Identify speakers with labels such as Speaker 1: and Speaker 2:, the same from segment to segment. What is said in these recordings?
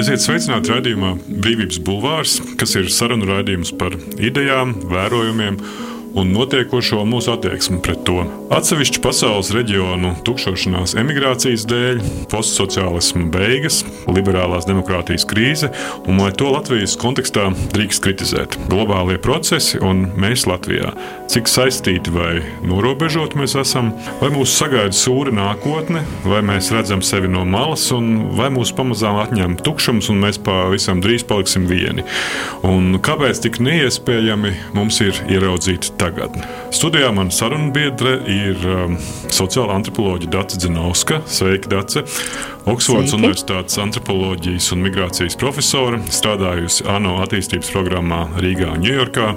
Speaker 1: Esiet sveicināti raidījumā Brīvības Bulvārs, kas ir sarunu raidījums par idejām, vērojumiem un notiekošo mūsu attieksmi pret to. Atsevišķu pasaules reģionu tukšošanās emigrācijas dēļ, postsociālisma beigas, liberālās demokrātijas krīze, un vai to Latvijas kontekstā drīkst kritizēt. Globālie procesi un mēs Latvijā. Cik saistīti vai norobežoti mēs esam, vai mūs sagaida sūra nākotne, vai mēs redzam sevi no malas, un vai mūs pamazām atņem tukšums, un mēs pavisam drīz paliksim vieni. Un kāpēc tik neiespējami mums ir ieraudzīt tagadni. Studijā man sarunbiedre ir um, sociāla antropoloģija Dārsa Zinovska. Sveika, Dārsa! Oksfordas Universitātes antropoloģijas un migrācijas profesore, strādājusi ANO attīstības programmā Rīgā un Ņujorkā,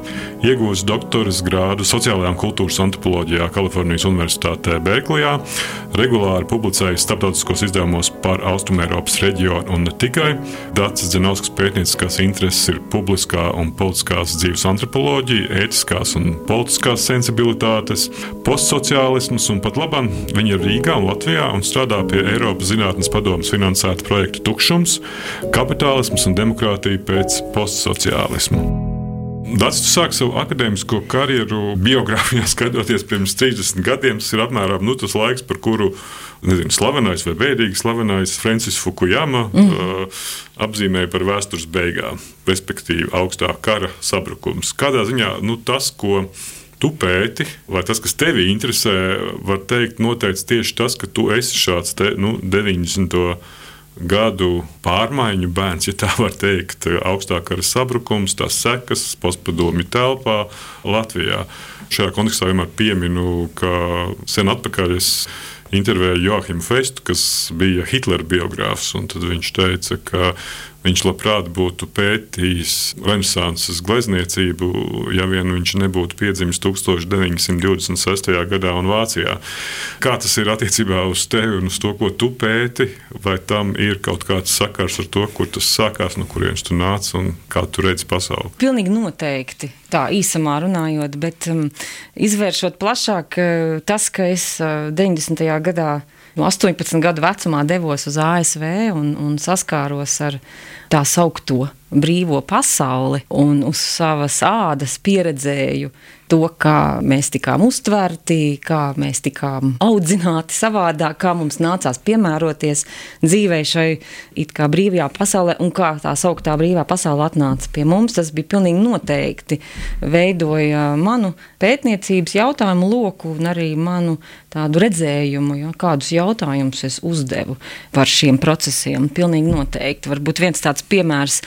Speaker 1: iegūst doktoras grādu sociālajā un kultūras antropoloģijā Kalifornijas Universitātē Berklijā, regulāri publicējusi starptautiskos izdevumos par Austrumēropas reģionu un ne tikai. Dārsa Zinovskas pētnieciskās intereses ir publiskā un politiskās dzīves antropoloģija, ētiskās un politiskās sensibilitātes, postsociālisms un pat labam viņa ir Rīgā un Latvijā un strādā pie Eiropas zinātnes padomus finansēta projekta Tukšums, kapitālisms un demokrātija pēc postsociālisma. Dārts, tu sāki savu akadēmisko karjeru biogrāfijā, skatoties pirms 30 gadiem. Tas ir apmēram nu, tas laiks, par kuru nezinu, slavenais vai bēdīgi slavenais Francis Fukuyama mm. uh, apzīmēja par vēstures beigām, respektīvi augstā kara sabrukums. Kādā ziņā nu, tas, ko tu pēti, vai tas, kas tevi interesē, var teikt, noteicis tieši tas, ka tu esi šāds te, nu, 90. gadu pārmaiņu bērns, ja tā var teikt, augstākā sabrukums, tās sekas, postpadomju telpā Latvijā. Šajā kontekstā vienmēr pieminu, ka sen atpakaļ es intervēju Joachimu Festu, kas bija Hitlera biogrāfs. Viņš teica, ka Viņš labprāt būtu pētījis Renesanses glezniecību, ja vien viņš nebūtu piedzimis 1926. gadā un Vācijā. Kā tas ir attiecībā uz tevi un uz to, ko tu pēti? Vai tam ir kaut kāds sakars ar to, kur tas sākās, no kurienes tu nāc un kā tu redzi pasauli?
Speaker 2: Pilnīgi noteikti. Tā īsumā runājot, bet um, izvēršot plašāk, uh, tas, ka es uh, 90. gadā no 18 gadu vecumā devos uz ASV un, un saskāros ar tā saukto brīvo pasauli un uz savas ādas pieredzēju to, kā mēs tikām uztverti, kā mēs tikām audzināti savādāk, kā mums nācās piemēroties dzīvē šai it kā brīvajā pasaulē un kā tā sauktā brīvā pasaule atnāca pie mums. Tas bija pilnīgi noteikti veidoja manu pētniecības jautājumu loku un arī manu tādu redzējumu, ja, kādus jautājumus es uzdevu par šiem procesiem. Pilnīgi noteikti. Varbūt viens tāds piemērs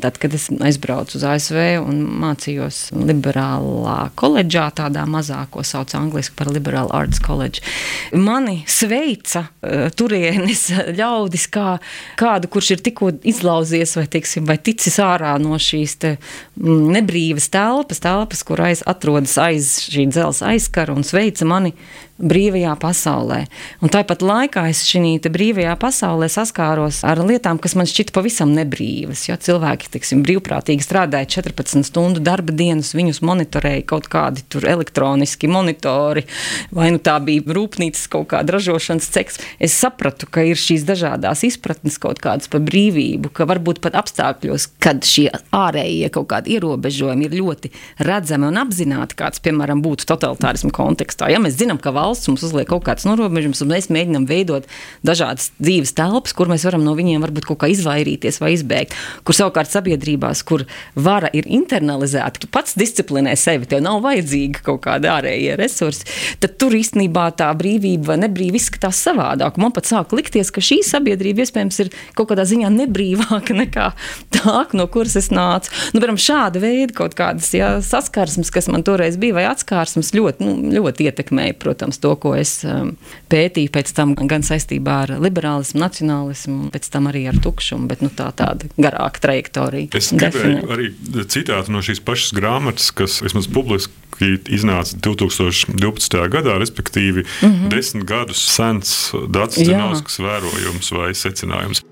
Speaker 2: Tad, kad es aizbraucu uz ASV un mācījos liberālā koledžā, tādā mazā, ko sauc angļuiski par Liberal Arts College, mani sveica uh, turienes ļaudis kā kādu, kurš ir tikko izlauzies vai, teiksim, vai ticis ārā no šīs te, mm, nebrīvas telpas, telpas, kur aiz, atrodas aiz šī dzelzceļa aizkara un sveica mani brīvajā pasaulē. Un tāpat laikā es šajā brīvajā pasaulē saskāros ar lietām, kas man šķita pavisam nebrīvas. Ja cilvēki tiksim, brīvprātīgi strādāja 14 stundu darba dienas, viņus monitorēja kaut kādi elektroniski monitori, vai nu tā bija rūpnīcas kaut kāda ražošanas ceks. Es sapratu, ka ir šīs dažādas izpratnes kaut kādas par brīvību, ka varbūt pat apstākļos, kad šie ārējie kaut kādi ierobežojumi ir ļoti redzami un apzināti, kāds, piemēram, būtu totalitārismu kontekstā. Ja mēs zinām, ka valsts valsts mums uzliek kaut kādas norobežojumus, un mēs mēģinām veidot dažādas dzīves telpas, kur mēs varam no viņiem varbūt kaut kā izvairīties vai izbēgt. Kur savukārt sabiedrībās, kur vara ir internalizēta, tu pats disciplinē sevi, tev nav vajadzīga kaut kāda ārējie resursi, tad tur īstenībā tā brīvība vai nebrīvība izskatās savādāk. Man pat sāk likties, ka šī sabiedrība iespējams ir kaut kādā ziņā nebrīvāka nekā tā, no kuras es nācu. Nu, piemēram, šāda veida kaut kādas jā, saskarsmes, kas man toreiz bija, vai atskārsmes, ļoti, nu, ļoti ietekmēja, protams, to, ko es um, pētīju pēc tam gan saistībā ar liberālismu, nacionālismu, pēc tam arī ar tukšumu, bet nu, tā tāda garāka trajektorija.
Speaker 1: Es gribēju arī citātu no šīs pašas grāmatas, kas vismaz publiski iznāca 2012. gadā, respektīvi mm -hmm. desmit gadus sens Dārts Zenovskas vērojums vai secinājums.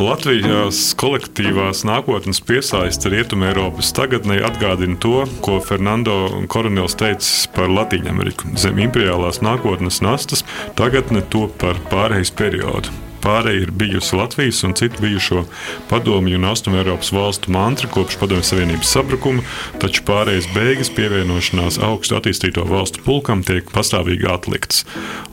Speaker 1: Latvijas kolektīvās nākotnes piesaiste Rietumē Eiropas tagadnē atgādina to, ko Fernando Koronels teica par Latviju Ameriku. Zem imperiālās nākotnes nastas tagadne to par pārejas periodu. Pārējai ir bijusi Latvijas un citu bijušo padomju un Austrum Eiropas valstu mantra kopš Padomju Savienības sabrukuma, taču pārējais beigas pievienošanās augstu attīstīto valstu pulkam tiek pastāvīgi atlikts.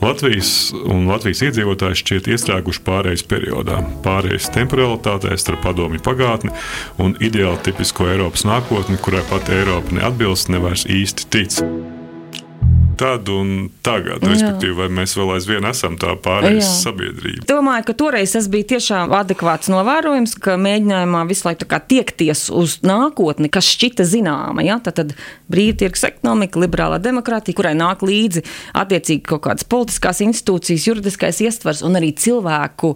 Speaker 1: Latvijas un Latvijas iedzīvotāji šķiet iestrēguši pārējais periodā, pārējais temporalitātē starp padomju pagātni un ideāli tipisko Eiropas nākotni, kurai pat Eiropa neatbilst, ne vairs īsti tic tad un tagad. Respektīvi, vai mēs vēl aizvien esam tā pārējais sabiedrība.
Speaker 2: Domāju, ka toreiz tas bija tiešām adekvāts novērojums, ka mēģinājumā visu laiku tiekties uz nākotni, kas šķita zināma. Ja? Tad, tad brīvtirgus ekonomika, liberālā demokrātija, kurai nāk līdzi attiecīgi kaut kādas politiskās institūcijas, juridiskais ietvers un arī cilvēku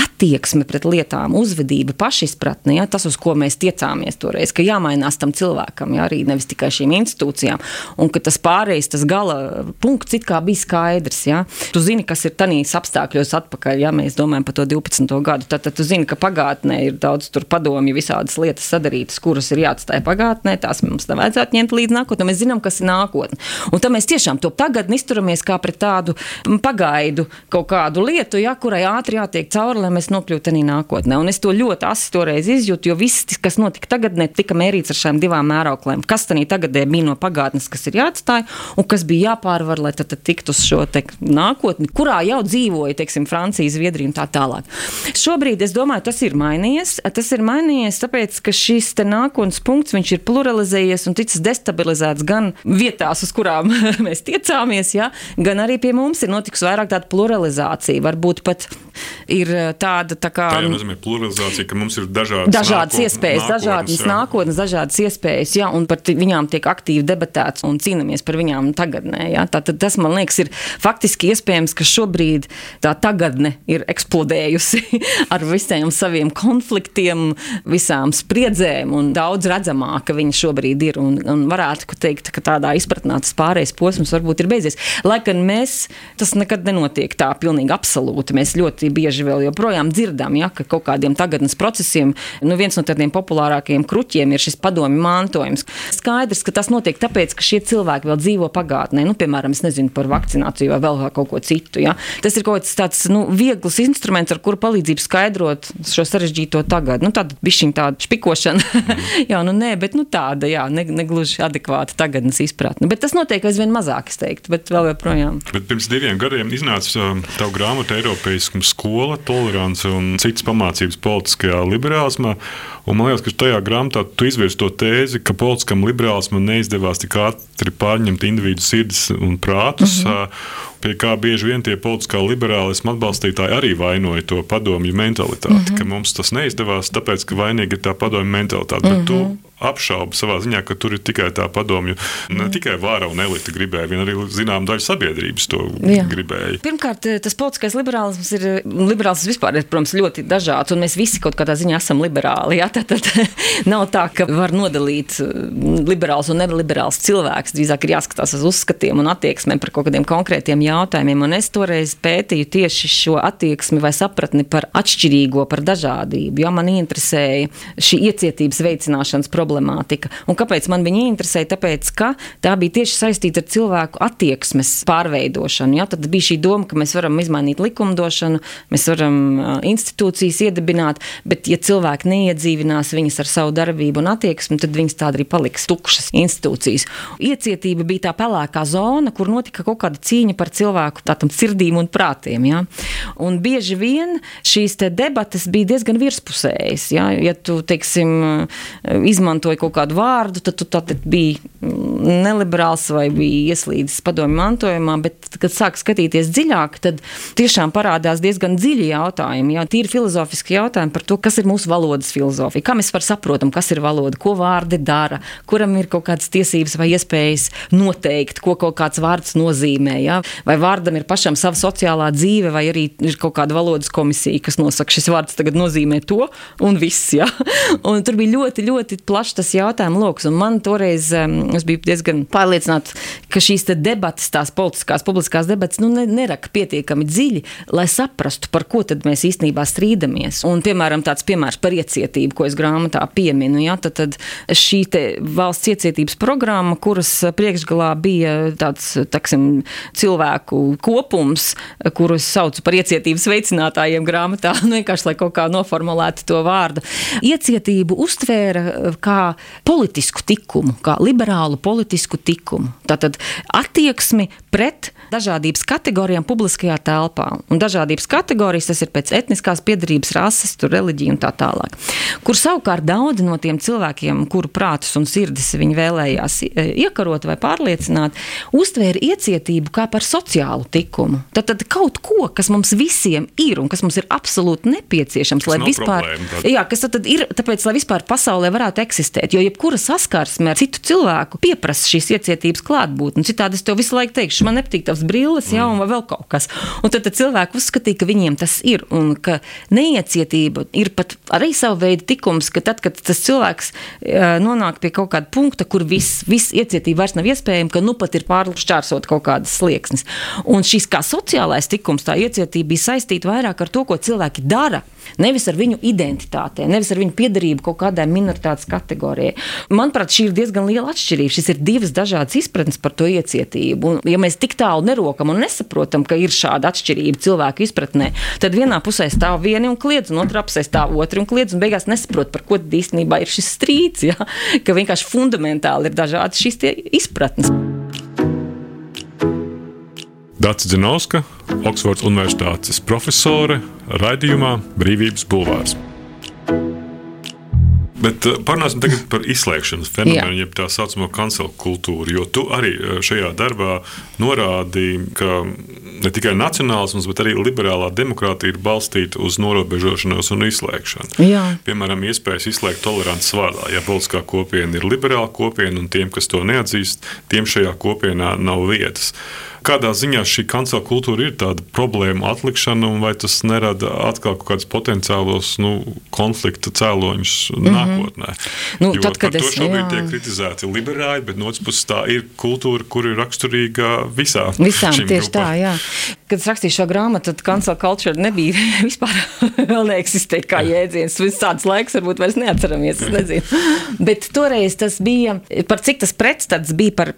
Speaker 2: attieksme pret lietām, uzvedība, pašizpratne. Ja? Tas, uz ko mēs tiecāmies toreiz, ka jāmainās tam cilvēkam, ja? arī nevis tikai šīm institūcijām, un ka tas pārējais, tas gala punkts it kā bija skaidrs. Ja? Tu zini, kas ir tanīs apstākļos atpakaļ, ja mēs domājam par to 12. gadu. Tad, tad tu zini, ka pagātnē ir daudz padomju, visādas lietas sadarītas, kuras ir jāatstāj pagātnē. Tās mums nevajadzētu ņemt līdzi nākotnē. Mēs zinām, kas ir nākotne. Un tad mēs tiešām to tagadni izturamies kā pret tādu pagaidu kaut kādu lietu, ja, kurai ātri jātiek cauri, lai mēs nokļūtu arī nākotnē. Un es to ļoti asi toreiz izjūtu, jo viss, kas notika tagadnē, tika mērīts ar šīm divām mērauklēm. Kas tad tagadē bija no pagātnes, kas ir jāatstāj, un kas bija jāpārvar, lai tad, tad tiktu uz šo te, nākotni, kurā jau dzīvoja teiksim, Francija, Zviedrija un tā tālāk. Šobrīd es domāju, tas ir mainījies. Tas ir mainījies tāpēc, ka šis nākotnes punkts ir pluralizējies un ticis destabilizēts gan vietās, uz kurām mēs tiecāmies, ja, gan arī pie mums ir notikusi vairāk tāda pluralizācija. Varbūt pat ir eh, tāda tā kā.
Speaker 1: Tā jau nozīmē pluralizācija, ka mums ir dažādas,
Speaker 2: dažādas nākotnes, iespējas, nākotnes, dažādas jā. nākotnes, dažādas iespējas, jā, un par viņām tiek aktīvi debatēts un cīnāmies par viņām tagadnē. Jā. Tātad tas, man liekas, ir faktiski iespējams, ka šobrīd tā tagadne ir eksplodējusi ar visiem saviem konfliktiem, visām spriedzēm, un daudz redzamāka viņa šobrīd ir. Un, un varētu teikt, ka tādā izpratnē tas pārējais posms varbūt ir beidzies. Lai gan mēs, tas nekad nenotiek tā pilnīgi absolūti. Mēs ļoti bieži vēl joprojām dzirdam, ja, ka kaut kādiem tagadnes procesiem, nu viens no tādiem populārākajiem kruķiem ir šis padomju mantojums. Skaidrs, ka tas notiek tāpēc, ka šie cilvēki vēl dzīvo pagātnē. Nu, piemēram, nezinu par vakcināciju vai vēl kaut ko citu. Ja. Tas ir kaut kāds tāds nu, viegls instruments, ar kuru palīdzību skaidrot šo sarežģīto tagad. Nu, tāda bišķiņa tāda špikošana. jā, nu nē, bet nu, tāda, jā, ne, negluži adekvāta tagadnes izpratne. Bet tas notiek aizvien mazāk, es teiktu, bet vēl joprojām.
Speaker 1: Bet pirms diviem gadiem iznāca um, tavu grāmatu Eiropeiskums skola, tolerance un citas pamācības politiskajā liberālismā. Un man liekas, ka tajā grāmatā tu izvirzi to tēzi, ka politiskam liberālismam neizdevās tik ātri pārņemt individu sirdis un prātus. Mm -hmm pie kā bieži vien tie politiskā liberālisma atbalstītāji arī vainoja to padomju mentalitāti, mm -hmm. ka mums tas neizdevās, tāpēc, ka vainīga ir tā padomju mentalitāte. Mm -hmm. Apšaubu savā ziņā, ka tur ir tikai tā padomju. Ne mm. tikai vāra un elite gribēja, vien arī zinām daļa sabiedrības to Jā. gribēja.
Speaker 2: Pirmkārt, tas politiskais liberālisms ir, liberālisms vispār ir, protams, ļoti dažāds, un mēs visi kaut kādā ziņā esam liberāli. Jā, tad, tad nav tā, ka var nodalīt mm, liberāls un neliberāls cilvēks. Drīzāk ir jāskatās uz uzskatiem un attieksmēm par kaut kādiem konkrētiem jautājumiem. Un es toreiz pētīju tieši šo attieksmi vai sapratni par atšķirīgo, par dažādību. Jo man interesēja šī iecietības veicināšanas problēma problemātika. Un kāpēc man viņa interesēja? Tāpēc, ka tā bija tieši saistīta ar cilvēku attieksmes pārveidošanu. Ja? Tad bija šī doma, ka mēs varam izmainīt likumdošanu, mēs varam institūcijas iedibināt, bet ja cilvēki neiedzīvinās viņas ar savu darbību un attieksmi, tad viņas tāda arī paliks tukšas institūcijas. Iecietība bija tā pelēkā zona, kur notika kaut kāda cīņa par cilvēku tādam sirdīm un prātiem. Ja? Un bieži vien šīs debates bija diezgan virspusējas. Ja, ja tu, teiksim, izmanto izmantoja kaut kādu vārdu, tad tu tad biji mm, neliberāls vai biji ieslīdis padomju mantojumā, bet, kad sāk skatīties dziļāk, tad tiešām parādās diezgan dziļi jautājumi, jā, tīri filozofiski jautājumi par to, kas ir mūsu valodas filozofija, kā mēs saprotam, kas ir valoda, ko vārdi dara, kuram ir kaut kādas tiesības vai iespējas noteikt, ko kaut kāds vārds nozīmē, jā, vai vārdam ir pašam sava sociālā dzīve, vai arī ir kaut kāda valodas komisija, kas nosaka, šis vārds tagad nozīmē to un viss, jā. Un tur bija ļoti, ļoti plašs plašs tas jautājuma lokus. Man toreiz es biju diezgan pārliecināta, ka šīs debatas, tās politiskās, publiskās debatas, nu, ne, neraka pietiekami dziļi, lai saprastu, par ko tad mēs īstenībā strīdamies. Un, piemēram, tāds piemērs par iecietību, ko es grāmatā pieminu, ja, tad, tad šī valsts iecietības programma, kuras priekšgalā bija tāds, taksim, cilvēku kopums, kurus saucu par iecietības veicinātājiem grāmatā, nu, vienkārši lai kaut kā noformulētu to vārdu. Iecietību uztvēra eh, kā politisku likumu, kā liberālu politisku likumu. Tātad attieksmi pret dažādības kategorijām publiskajā telpā. Un dažādības kategorijas tas ir pēc etniskās piedarības, rases, reliģija un tā tālāk. Kur savukārt daudzi no tiem cilvēkiem, kuru prātus un sirdis viņi vēlējās e, iekarot vai pārliecināt, uztvēra iecietību kā par sociālu likumu. Tad, tad kaut ko, kas mums visiem ir un kas mums ir absolūti nepieciešams,
Speaker 1: kas
Speaker 2: lai vispār,
Speaker 1: problēma,
Speaker 2: jā, kas tad, tad ir, tāpēc, lai vispār pasaulē varētu eksistēt. Jo jebkura saskarsme ar citu cilvēku pieprasa šīs iecietības klātbūtni. Citādi es tev visu laiku teikšu, man nepatīk tavs brilles, jā, un vēl kaut kas. Un tad, tad cilvēki uzskatīja, ka viņiem tas ir, un ka neiecietība ir pat arī sava veida tikums, ka tad, kad tas cilvēks nonāk pie kaut kāda punkta, kur viss vis iecietība vairs nav iespējama, ka nu pat ir pāršķērsot kaut kādas slieksnes. Un šis kā sociālais tikums, tā iecietība bija saistīta vairāk ar to, ko cilvēki dara. Nevis ar viņu identitātēm, nevis ar viņu piedarību kaut kādai minoritātes kategorijai. Manuprāt, šī ir diezgan liela atšķirība. Šis ir divas dažādas izpratnes par to iecietību. Un, ja mēs tik tālu nerokam un nesaprotam, ka ir šāda atšķirība cilvēku izpratnē, tad vienā pusē stāv viena un kliedz, un otrā pusē stāv otra un kliedz, un beigās nesaprot, par ko īstenībā ir šis strīds. Ja? Ka vienkārši fundamentāli ir dažādas šīs izpratnes.
Speaker 1: Dācis Zinovska, Oksfords Universitātes profesore, raidījumā Brīvības bulvārs. Bet uh, parunāsim tagad par izslēgšanas fenomenu, jeb tā saucamo kancelu kultūru. Jo tu arī uh, šajā darbā norādīji, ka ne tikai nacionālisms, bet arī liberālā demokrātija ir balstīta uz norobežošanos un izslēgšanu.
Speaker 2: Jā.
Speaker 1: Piemēram, iespējas izslēgt tolerances vārdā. Ja politiskā kopiena ir liberāla kopiena un tiem, kas to neatzīst, tiem šajā kopienā nav vietas. Kādā ziņā šī kancela kultūra ir tāda problēma atlikšana, vai tas nerada atkal kaut kādus potenciālos nu, konflikta cēloņus mm -hmm. nākotnē?
Speaker 2: Nu, jo tad, kad es,
Speaker 1: šobrīd
Speaker 2: jā.
Speaker 1: tiek kritizēti liberāļi, bet no otras puses tā ir kultūra, kur ir raksturīga visā.
Speaker 2: Visām tieši
Speaker 1: grupām.
Speaker 2: tā, jā. Kad es rakstīju šo grāmatu, tad kancela kultūra nebija vispār vēl neeksistēja kā jēdziens. Viss tāds laiks varbūt vairs neatceramies, es nezinu. Bet toreiz tas bija, par cik tas pretstats bija par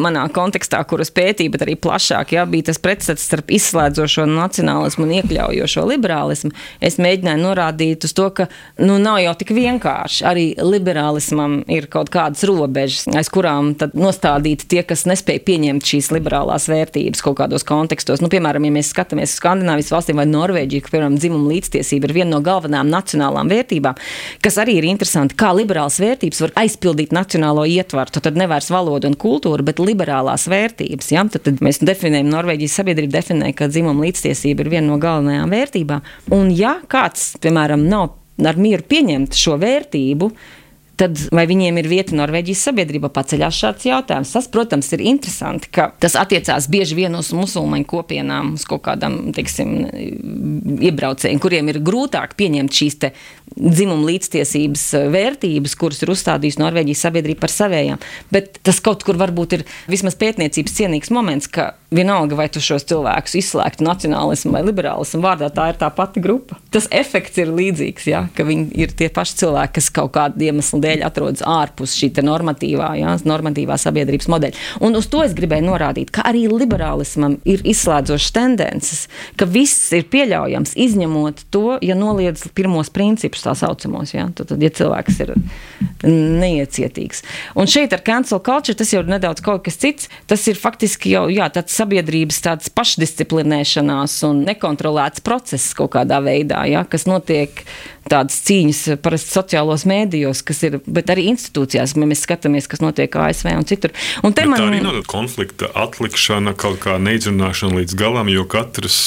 Speaker 2: manā kontekstā, kuras pētīju, bet arī plašāk, jā, bija tas pretstats starp izslēdzošo nacionālismu un iekļaujošo liberālismu. Es mēģināju norādīt uz to, ka nu, nav jau tik vienkārši. Arī liberālismam ir kaut kādas robežas, aiz kurām nostādīti tie, kas nespēja pieņemt šīs liberālās vērtības kaut kādos kontekstos. Nu, piemēram, ja mēs skatāmies uz Skandinavijas valstīm vai Norvēģiju, piemēram, dzimuma līdztiesība ir viena no galvenajām nacionālām vērtībām, kas arī ir interesanti, kā liberālas vērtības var aizpildīt nacionālo ietvaru. Tad nevairs valoda un kultūra, bet liberālās vērtības. Ja? Tad, tad mēs definējam, Norvēģijas sabiedrība definē, ka dzimuma līdztiesība ir viena no galvenajām vērtībām. Un ja kāds, piemēram, nav ar mieru pieņemt šo vērtību, tad vai viņiem ir vieta Norvēģijas sabiedrībā, paceļās šāds jautājums. Tas, protams, ir interesanti, ka tas attiecās bieži vien uz musulmaņu kopienām, uz kaut kādām, teiksim, iebraucējiem, kuriem ir grūtāk pieņemt šīs dzimuma līdztiesības vērtības, kuras ir uzstādījusi Norvēģijas sabiedrība par savējām. Bet tas kaut kur varbūt ir vismaz pētniecības cienīgs moments, ka vienalga, vai tu šos cilvēkus izslēgtu nacionālismu vai liberālismu vārdā, tā ir tā pati grupa. Tas efekts ir līdzīgs, ja, ka viņi ir tie paši cilvēki, kas kaut kādu iemeslu dēļ atrodas ārpus šī normatīvā, ja, normatīvā sabiedrības modeļa. Un uz to es gribēju norādīt, ka arī liberālismam ir izslēdzošas tendences, ka viss ir pieļaujams, izņemot to, ja noliedz pirmos principus, tā saucamos. Ja, tad, tad, ja cilvēks ir neiecietīgs. Un šeit ar cancel culture tas jau ir nedaudz kaut kas cits. Tas ir faktiski jau jā, tāds sabiedrības tāds pašdisciplinēšanās un nekontrolēts process kaut kādā veidā, ja, kas notiek tādas cīņas parasti sociālos mēdījos, kas ir, bet arī institūcijās, ja mēs skatāmies, kas notiek ASV un citur. Un
Speaker 1: bet man... Tā arī nav konflikta atlikšana, kaut kā neizrunāšana līdz galam, jo katrs,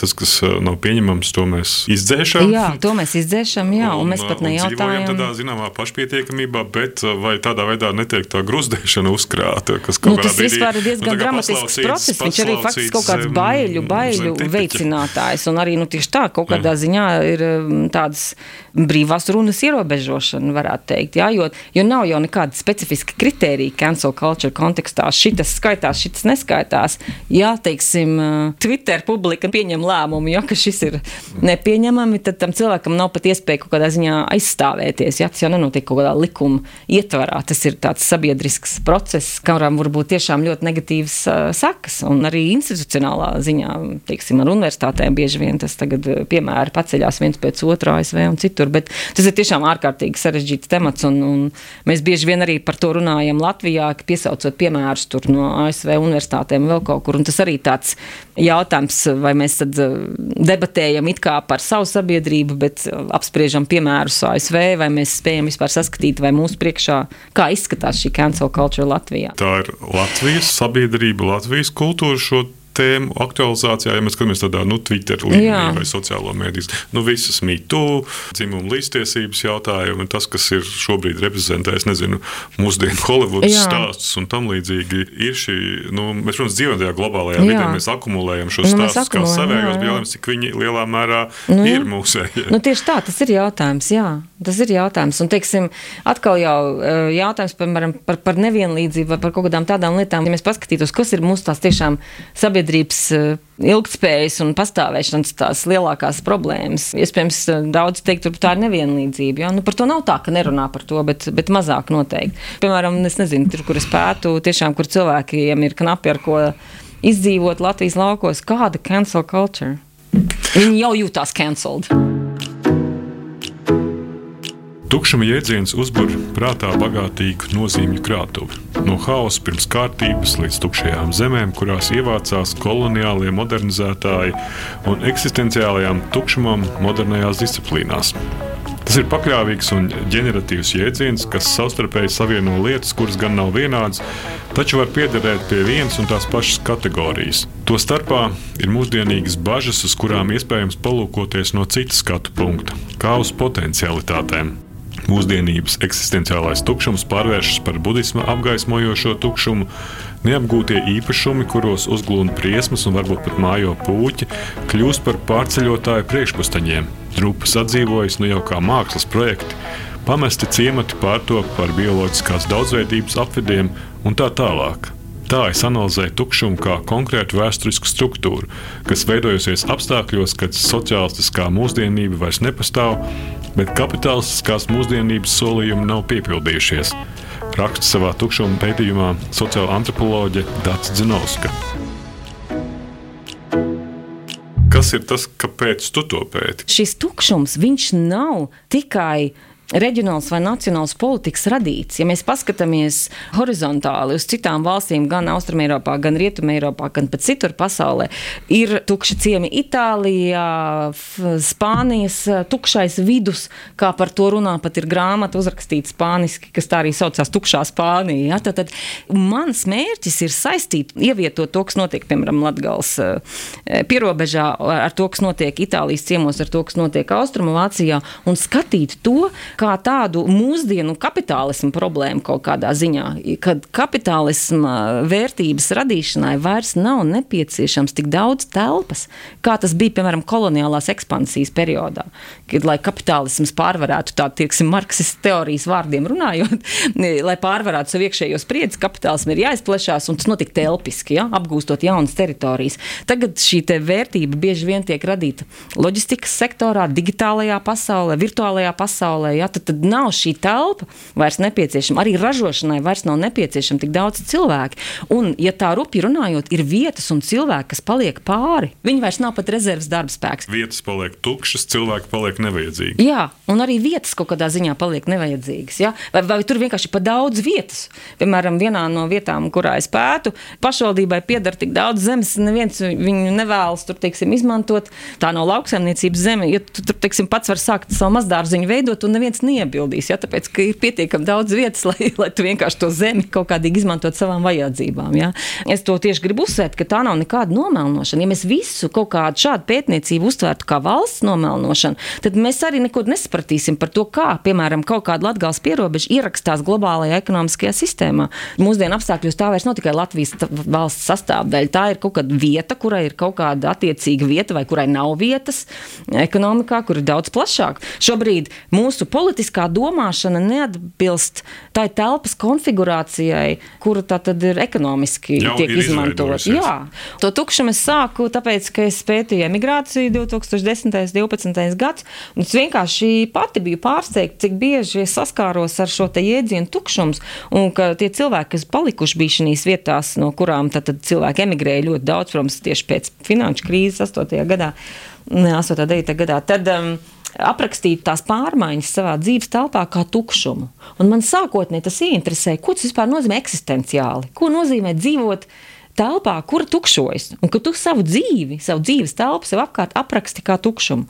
Speaker 1: tas, kas nav pieņemams, to mēs izdzēšam.
Speaker 2: Jā, to mēs izdzēšam, jā, un, un mēs pat nejautājam.
Speaker 1: Tādā zināmā pašpietiekamībā, bet vai tādā veidā netiek tā gruzdēšana uzkrāta, kas kaut
Speaker 2: nu, kādā brīdī... Tas vispār ir diezgan nu, dramatisks process, viņš arī faktiski kaut kāds baiļu, baiļu veicinātājs, un arī, nu, tieši tā, kaut kādā ziņā ir tādas brīvās runas ierobežošana, varētu teikt. Jā, jo, jo nav jau nekāda specifiska kritērija cancel culture kontekstā. Šitas skaitās, šitas neskaitās. Jā, teiksim, Twitter publika pieņem lēmumu, ja, ka šis ir nepieņemami, tad tam cilvēkam nav pat iespēja kaut kādā ziņā aizstāvēties. Ja, tas jau nenotiek kaut kādā likuma ietvarā. Tas ir tāds sabiedrisks process, kuram var būt tiešām ļoti negatīvas uh, sekas. Un arī institucionālā ziņā, teiksim, ar universitātēm bieži vien tas tagad piemēri paceļās viens pēc otra ASV un citur. Bet tas ir tiešām ārkārtīgi sarežģīts temats. Un, un mēs bieži vien arī par to runājam Latvijā, piesaucot piemērus no ASV universitātēm vēl kaut kur. Un tas arī tāds jautājums, vai mēs tad debatējam it kā par savu sabiedrību, bet apspriežam piemērus ASV, vai mēs spējam vispār saskatīt, vai mūsu priekšā, kā izskatās šī cancel culture Latvijā.
Speaker 1: Tā ir Latvijas sabiedrība, Latvijas kultūra šo tēmu aktualizācijā, ja mēs skatāmies tādā nu, Twitter līmenī Jā. vai sociālo mediju, nu, visas mītu, dzimuma līdztiesības jautājumi, tas, kas ir šobrīd reprezentējis, nezinu, mūsdienu Holivudas stāstus un tam līdzīgi, ir šī, nu, mēs, protams, dzīvojam tajā globālajā jā. vidē, mēs akumulējam šos nu, stāstus kā savējos, bet jautājums, cik viņi lielā mērā nu, ir mūsējie.
Speaker 2: Nu, tieši tā, tas ir jautājums, jā, tas ir jautājums. Un, teiksim, atkal jau eh, jautājums, piemēram, par, par nevienlīdzību vai par kaut kādām tādām lietām, ja mēs paskatītos, kas ir mūsu tās tiešām sabiedrības sabiedrības eh, ilgspējas un pastāvēšanas tās lielākās problēmas. Iespējams, eh, daudz teikt, ka tā ir nevienlīdzība. Ja? Nu, par to nav tā, ka nerunā par to, bet, bet mazāk noteikti. Piemēram, es nezinu, tur, kur es pētu, tiešām, kur cilvēkiem ir knapi ar ko izdzīvot Latvijas laukos, kāda cancel culture. Viņi jau jūtās cancelled.
Speaker 1: Tukšuma jēdziens uzbūr prātā bagātīgu nozīmju krātuvi. No haosa pirms kārtības līdz tukšajām zemēm, kurās ievācās koloniālie modernizētāji un eksistenciālajām tukšumam modernajās disciplīnās. Tas ir pakļāvīgs un ģeneratīvs jēdziens, kas savstarpēji savieno lietas, kuras gan nav vienādas, taču var piederēt pie vienas un tās pašas kategorijas. Tostarpā ir mūsdienīgas bažas, uz kurām iespējams palūkoties no citas skatu punkta, kā uz potencialitātēm. Mūsdienības eksistenciālais tukšums pārvēršas par budisma apgaismojošo tukšumu, neapgūtie īpašumi, kuros uzglūna briesmas un varbūt pat mājo puķi, kļūst par pārceļotāju priekšpustaņiem. Drupas atdzīvojas nu jau kā mākslas projekti, pamesti ciemati pārtop par bioloģiskās daudzveidības apvidiem un tā tālāk. Tā es analizēju tukšumu kā konkrētu vēsturisku struktūru, kas veidojusies apstākļos, kad sociālistiskā mūsdienība vairs nepastāv, bet kapitālistiskās mūsdienības solījumi nav piepildījušies. Raksta savā tukšuma pētījumā sociāla antropoloģe Dārsa Zinovska. Kas ir tas, kāpēc tu to pēti?
Speaker 2: Šis tukšums nav tikai reģionāls vai nacionāls politikas radīts. Ja mēs paskatāmies horizontāli uz citām valstīm, gan Austrumēropā, gan Rietumēropā, gan pat citur pasaulē, ir tukši ciemi Itālijā, Spānijas tukšais vidus, kā par to runā, pat ir grāmata uzrakstīta spāniski, kas tā arī saucās Tukšā Spānija. Ja? Tad, tad mans mērķis ir saistīt, ievietot to, kas notiek, piemēram, Latgals eh, pierobežā ar to, kas notiek Itālijas ciemos, ar to, kas notiek Austrumvācijā, un skatīt to, kā tādu mūsdienu kapitālismu problēmu kaut kādā ziņā, kad kapitālisma vērtības radīšanai vairs nav nepieciešams tik daudz telpas, kā tas bija piemēram koloniālās ekspansijas periodā, kad, lai kapitālisms pārvarētu tādu, tieksim, marksistu teorijas vārdiem runājot, lai pārvarētu savu iekšējo spriedzi, kapitālismu ir jāizplešās un tas notika telpiski, ja, apgūstot jaunas teritorijas. Tagad šī vērtība bieži vien tiek radīta loģistikas sektorā, digitālajā pasaulē, virtuālajā pasaulē. Ja, ja, tad, tad nav šī telpa vairs nepieciešama. Arī ražošanai vairs nav nepieciešama tik daudz cilvēku. Un, ja tā rupi runājot, ir vietas un cilvēki, kas paliek pāri. Viņi vairs nav pat rezerves darba spēks.
Speaker 1: Vietas paliek tukšas, cilvēki paliek nevajadzīgi.
Speaker 2: Jā, un arī vietas kaut kādā ziņā paliek nevajadzīgas. Ja? Vai, vai tur vienkārši ir pa daudz vietas? Piemēram, vienā no vietām, kurā es pētu, pašvaldībai pieder tik daudz zemes, neviens viņu nevēlas tur, teiksim, izmantot. Tā nav lauksaimniecības zeme. Ja tu tur, teiksim, pats var sākt savu mazdārziņu veidot, un neviens neviens neiebildīs. Ja? Tāpēc, ka ir pietiekami daudz vietas, lai, lai tu vienkārši to zemi kaut kādīgi izmantot savām vajadzībām. Ja? Es to tieši gribu uzsvērt, ka tā nav nekāda nomelnošana. Ja mēs visu kaut kādu šādu pētniecību uztvērtu kā valsts nomelnošanu, tad mēs arī neko nesapratīsim par to, kā, piemēram, kaut kāda latgāles pierobeža ierakstās globālajā ekonomiskajā sistēmā. Mūsdienu apstākļos tā vairs nav tikai Latvijas valsts sastāvdaļa, tā ir kaut kāda vieta, kurai ir kaut kāda attiecīga vieta vai kurai nav vietas ekonomikā, kur ir daudz plašāk. Šobrīd mūsu politiskā domāšana neatbilst tai telpas konfigurācijai, kura tā tad ir ekonomiski
Speaker 1: Jau
Speaker 2: tiek izmantota. Jā, to tukšumu es sāku tāpēc, ka es pētīju emigrāciju 2010. un 2012. gads. un Es vienkārši pati biju pārsteigta, cik bieži es saskāros ar šo te jēdzienu tukšums, un ka tie cilvēki, kas palikuši bija šīs vietās, no kurām tad, tad cilvēki emigrēja ļoti daudz, protams, tieši pēc finanšu krīzes 8. gadā, ne, 8. 9. gadā, tad um, aprakstīt tās pārmaiņas savā dzīves telpā kā tukšumu. Un man sākotnēji tas ieinteresēja, ko tas vispār nozīmē eksistenciāli, ko nozīmē dzīvot telpā, kur tukšojas, un ka tu savu dzīvi, savu dzīves telpu sev apkārt apraksti kā tukšumu.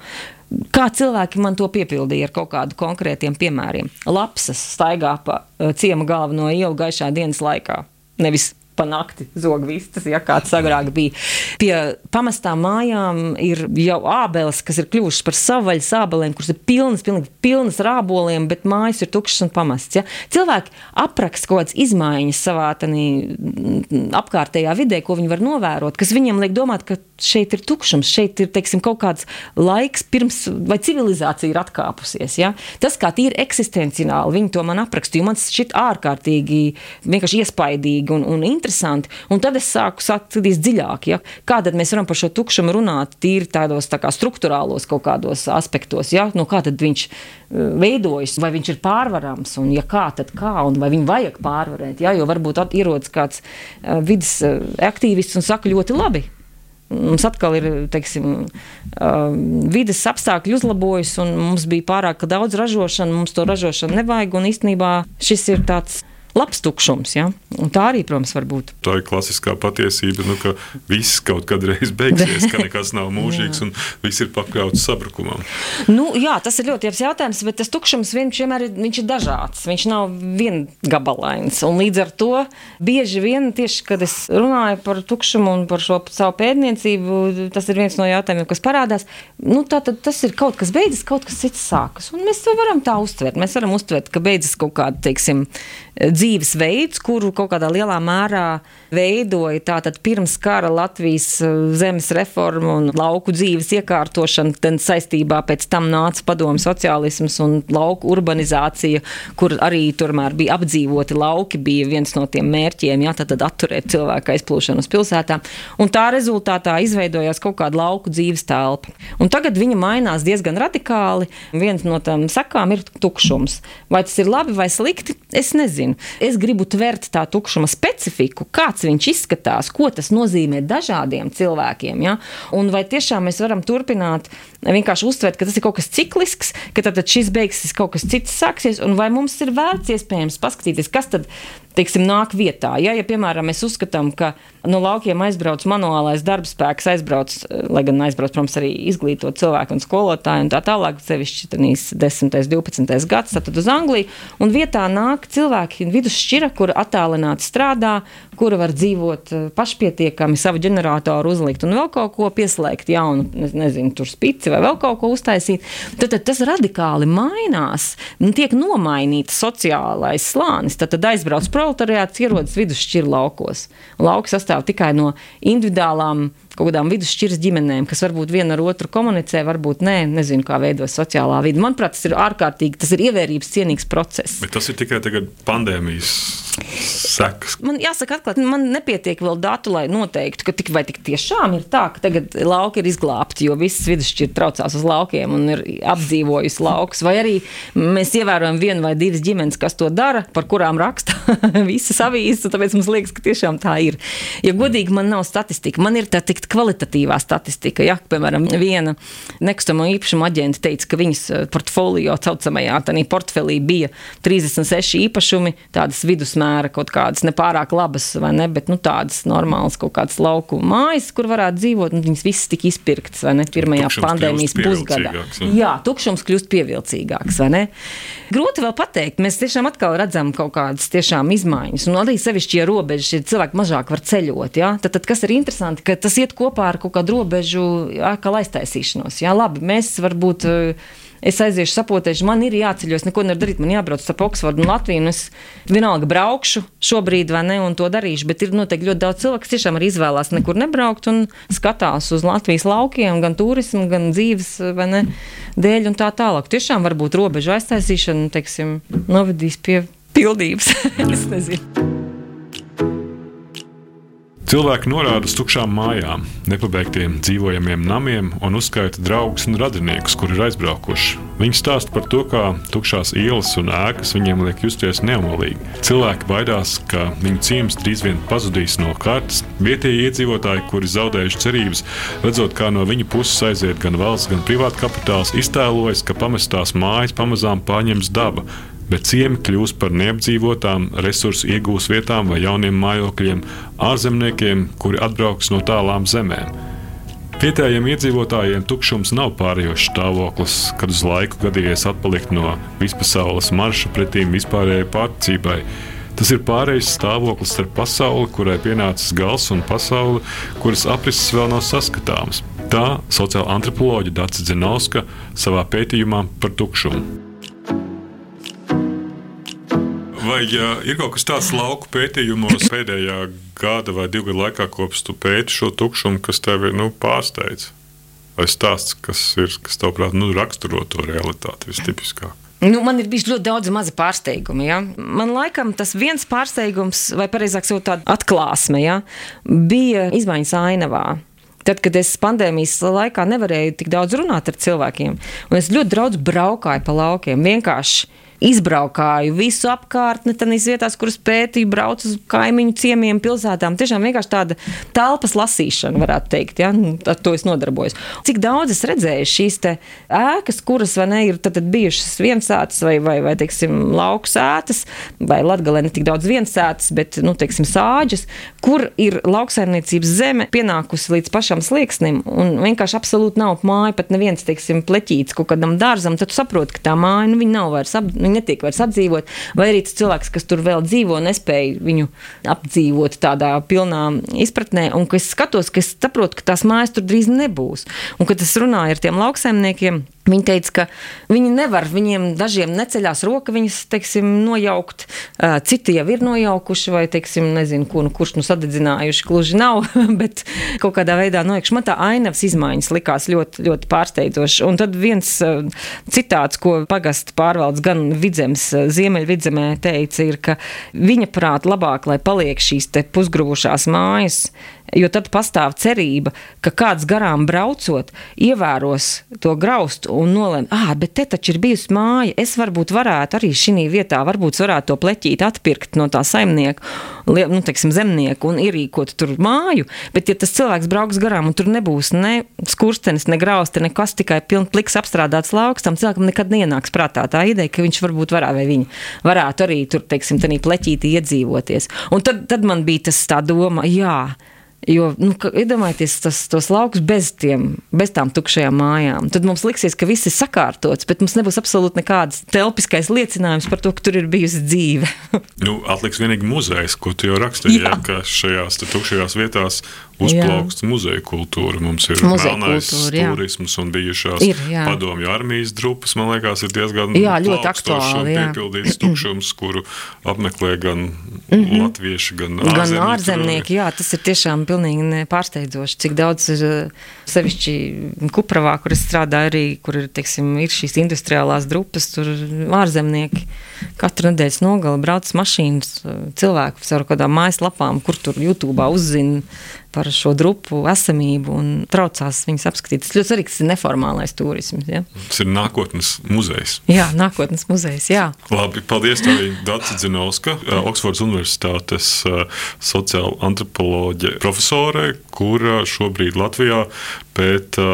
Speaker 2: Kā cilvēki man to piepildīja ar kaut kādiem konkrētiem piemēriem. Lapsas staigā pa eh, ciema galveno ielu gaišā dienas laikā. Nevis pa nakti zog vistas, ja kāds agrāk bija. Pie pamestām mājām ir jau ābeles, kas ir kļuvušas par savvaļas ābelēm, kuras ir pilnas, pilnīgi pilnas ar āboliem, bet mājas ir tukšas un pamests. Ja? Cilvēki apraksta kaut kādas izmaiņas savā tanī, mm, apkārtējā vidē, ko viņi var novērot, kas viņiem liek domāt, ka šeit ir tukšums, šeit ir teiksim, kaut kāds laiks pirms, vai civilizācija ir atkāpusies. Ja? Tas kā tīri eksistenciāli viņi to man aprakstīja, man šķiet ārkārtīgi vienkārši iespaidīgi un, un interesanti. Un tad es sāku skatīties dziļāk, ja? kā mēs varam par šo tukšumu runāt tīri tādos tā kā struktūrālos kaut kādos aspektos, ja? no kā tad viņš eh, veidojas, vai viņš ir pārvarams, un ja kā, tad kā, un vai viņu vajag pārvarēt, ja? jo varbūt ierodas kāds uh, vidas uh, aktīvists un saka ļoti labi, Mums atkal ir teiksim, uh, vidas apstākļi uzlabojas, un mums bija pārāk daudz ražošana, mums to ražošanu nevajag. Īstenībā šis ir tāds labs tukšums. Ja? Un tā arī, protams, var būt.
Speaker 1: Tā ir klasiskā patiesība, nu, ka viss kaut kad reiz beigsies, ka nekas nav mūžīgs un viss ir pakļauts sabrukumam.
Speaker 2: Nu, jā, tas ir ļoti labs jautājums, bet tas tukšums vienmēr ir, ir dažāds. Viņš nav viengabalains. Un līdz ar to bieži vien, tieši kad es runāju par tukšumu un par šo savu pētniecību, tas ir viens no jautājumiem, kas parādās. Nu, tā, tad, tas ir kaut kas beidzas, kaut kas cits sākas. Un mēs to varam tā uztvert. Mēs varam uztvert, ka beidzas kaut kāda, teiksim, dzīvesveids, kuru kaut kādā lielā mērā veidoja tātad pirms kara Latvijas uh, zemes reforma un lauku dzīves iekārtošana. Tad saistībā pēc tam nāca padomu sociālisms un lauku urbanizācija, kur arī turmēr bija apdzīvoti lauki, bija viens no tiem mērķiem, jā, tad, tad atturēt cilvēku aizplūšanu uz pilsētām. Un tā rezultātā izveidojās kaut kāda lauku dzīves telpa. Un tagad viņa mainās diezgan radikāli. Viens no tām sakām ir tukšums. Vai tas ir labi vai slikti? Es nezinu. Es gribu tvert tā tukšuma specifiku, kāds viņš izskatās, ko tas nozīmē dažādiem cilvēkiem. Ja? Un vai tiešām mēs varam turpināt vienkārši uztvert, ka tas ir kaut kas ciklisks, ka tad šis beigsies, kaut kas cits sāksies, un vai mums ir vērts iespējams paskatīties, kas tad teiksim, nāk vietā. Ja, ja piemēram, mēs uzskatām, ka no laukiem aizbrauc manuālais darbspēks, aizbrauc, lai gan aizbrauc, protams, arī izglītot cilvēku un skolotāju un tā tālāk, sevišķi 10. un 12. gads, tad uz Angliju, un vietā nāk cilvēki vidusšķira, kur attālināti strādā, kura var dzīvot eh, pašpietiekami, savu ģeneratoru uzlikt un vēl kaut ko pieslēgt jaunu, ne- nezinu, tur spici vai vēl kaut ko uztaisīt. Tad, tad tas radikāli mainās, un tiek nomainīts sociālais slānis. Tad, tad aizbrauc proletariāts, ierodas vidusšķira laukos. Lauki sastāv tikai no individuālām kaut kādām vidusšķiras ģimenēm, kas varbūt viena ar otru komunicē, varbūt nē, nezinu, kā veidojas sociālā vide. Manuprāt, tas ir ārkārtīgi, tas ir ievērības cienīgs process.
Speaker 1: Bet tas ir tikai pandēmijas sekas.
Speaker 2: Man jāsaka, atklāti, man nepietiek vēl datu, lai noteiktu, ka tik vai tik tiešām ir tā, ka tagad lauki ir izglābti, jo visas vidusšķiras traucās uz laukiem un ir apdzīvojusi laukus. Vai arī mēs ievērojam vienu vai divas ģimenes, kas to dara, par kurām raksta visas avīzes, tāpēc mums liekas, ka tiešām tā ir. Ja godīgi man nav statistika, man ir tā tikt kvalitatīvā statistika. Ja, piemēram, viena nekustamo īpašumu aģenta teica, ka viņas eh, portfolio caucamajā tādā portfelī bija 36 īpašumi, tādas vidusmēra kaut kādas nepārāk labas vai ne, bet nu, tādas normālas kaut kādas lauku mājas, kur varētu dzīvot, un viņas visas tika izpirktas vai ne pirmajā tukšums pandēmijas pusgadā. Ja? Jā, tukšums kļūst pievilcīgāks, vai ne? Grūti vēl pateikt, mēs tiešām atkal redzam kaut kādas tiešām izmaiņas, un arī sevišķi, ja robežas ir cilvēki mazāk var ceļot, ja? tad, tad kas ir interesanti, ka tas iet kopā ar kaut kādu robežu atkal aiztaisīšanos. Jā, labi, mēs varbūt. Uh, es aiziešu sapotēšu, man ir jāceļos, neko nevar darīt, man jābrauc starp Oksfordu un Latviju. Un es vienalga braukšu šobrīd, vai ne, un to darīšu. Bet ir noteikti ļoti daudz cilvēku, kas tiešām arī izvēlās nekur nebraukt un skatās uz Latvijas laukiem, gan turismu, gan dzīves ne, dēļ un tā tālāk. Tiešām varbūt robežu aiztaisīšana, teiksim, novedīs pie pildības. es nezinu.
Speaker 1: Cilvēki norāda uz tukšām mājām, nepabeigtiem dzīvojamiem namiem un uzskaita draugus un radiniekus, kuri ir aizbraukuši. Viņi stāsta par to, kā tukšās ielas un ēkas viņiem liek justies neomolīgi. Cilvēki baidās, ka viņu ciems drīz vien pazudīs no kartes. Vietējie iedzīvotāji, kuri zaudējuši cerības, redzot, kā no viņu puses aiziet gan valsts, gan privāta kapitāls, iztēlojas, ka pamestās mājas pamazām pārņems daba bet ciemi kļūs par neapdzīvotām, resursu iegūs vietām vai jauniem mājokļiem, ārzemniekiem, kuri atbrauks no tālām zemēm. Vietējiem iedzīvotājiem tukšums nav pārējošs stāvoklis, kad uz laiku gadījies atpalikt no vispasaules marša pretīm vispārējai pārticībai. Tas ir pārējais stāvoklis starp pasauli, kurai pienācis gals, un pasauli, kuras aprises vēl nav saskatāmas. Tā sociāla antropoloģija Dārsa Zinovska savā pētījumā par tukšumu. Vai ja ir kaut kas tāds lauku pētījumos pēdējā gada vai divu gadu laikā, kopš tu pēti šo tukšumu, kas tev ir nu, pārsteidz? Vai stāsts, kas ir, kas tavuprāt, nu, raksturo to realitāti vistipiskāk?
Speaker 2: Nu, man ir bijis ļoti daudz maza pārsteiguma. Ja? Man laikam tas viens pārsteigums, vai precīzāk sakot, tāda atklāsme, ja? bija izmaiņas ainavā. Tad, kad es pandēmijas laikā nevarēju tik daudz runāt ar cilvēkiem, un es ļoti daudz braukāju pa laukiem, vienkārši izbraukāju visu apkārtni, tādās vietās, kuras pētīju, braucu uz kaimiņu ciemiemiem, pilsētām. Tiešām vienkārši tāda telpas lasīšana, varētu teikt, ja? Nu, ar to es nodarbojos. Cik daudz es redzēju šīs ēkas, kuras ne ir tad, tad bijušas viensētas vai, vai, vai teiksim, lauku sētas, vai latgalē ne tik daudz viensētas, bet, nu, teiksim, sāģes, kur ir lauksaimniecības zeme pienākusi līdz pašam slieksnim un vienkārši absolūti nav māja, pat neviens, teiksim, pleķīts kaut kādam dārzam, tad tu saproti, ka tā māja, nu, nav vairs apdzīvota viņi netiek vairs apdzīvot, vai arī tas cilvēks, kas tur vēl dzīvo, nespēja viņu apdzīvot tādā pilnā izpratnē, un ka es skatos, ka es saprotu, ka tās mājas tur drīz nebūs. Un kad es runāju ar tiem lauksaimniekiem, Viņi teica, ka viņi nevar, viņiem dažiem neceļās roka viņas, teiksim, nojaukt, citi jau ir nojaukuši, vai, teiksim, nezinu, ko, nu, kurš nu sadedzinājuši, gluži nav, bet kaut kādā veidā nojaukuši. Man tā ainavas izmaiņas likās ļoti, ļoti pārsteidzošas. Un tad viens citāts, ko pagastu pārvaldes gan vidzemes, ziemeļvidzemē teica, ir, ka viņa prāt labāk, lai paliek šīs pusgrūšās mājas, Jo tad pastāv cerība, ka kāds garām braucot, ievēros to graustu un nolēma, ah, bet te taču ir bijusi māja. Es varbūt varētu arī šī vietā, varbūt varētu to pleķīt atpirkt no tā saimnieka, nu, teiksim, zemnieku un ierīkot tur māju. Bet, ja tas cilvēks brauks garām un tur nebūs ne skurstenis, ne grausti, nekas tikai pilns pliks apstrādāts lauks, tam cilvēkam nekad neienāks prātā tā ideja, ka viņš varbūt varētu vai viņa varētu arī tur, teiksim, tādā pleķītī iedzīvoties. Un tad, tad man bija tas tā doma, jā. Jo, nu, iedomājieties, tas, tos laukus bez, tiem, bez tām tukšajām mājām. Tad mums liksies, ka viss ir sakārtots, bet mums nebūs absolūti nekāds telpiskais liecinājums par to, ka tur ir bijusi dzīve.
Speaker 1: nu, atliks vienīgi muzejs, ko tu jau rakstīji, ka šajās tukšajās vietās uzplaukst muzeja kultūra. Mums ir melnais turisms un bijušās ir, jā. padomju armijas drupas, man liekas, ir diezgan jā, ļoti aktuāli. Piepildīts tukšums, kuru apmeklē gan mm -hmm. latvieši, gan ārzemnieki. Gan ārzemnieki,
Speaker 2: jā, tas ir tiešām pilnīgi pārsteidzoši, cik daudz ir sevišķi Kupravā, kur es strādāju arī, kur ir, teiksim, ir šīs industriālās drupas, tur ārzemnieki katru nedēļas nogali brauc mašīnas cilvēku ar kādām mājaslapām, kur tur YouTube uzzina par šo drupu esamību un traucās viņus apskatīt. Tas ļoti svarīgs ir neformālais turisms. Ja?
Speaker 1: Tas ir nākotnes muzejs.
Speaker 2: Jā, nākotnes muzejs. Jā.
Speaker 1: Labi, paldies tev, Dārsa Zinovska, Oksfordas Universitātes sociāla antropoloģe profesore, kura šobrīd Latvijā pēta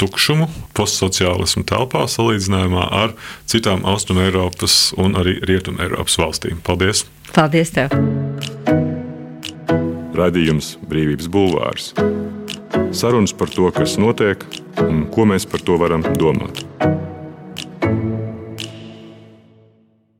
Speaker 1: tukšumu postsociālismu telpā salīdzinājumā ar citām Austrum Eiropas un arī Rietum Eiropas valstīm. Paldies!
Speaker 2: Paldies tev!
Speaker 1: Radījums Brīvības Bulvārs. Sarunas par to, kas notiek un ko mēs par to varam domāt.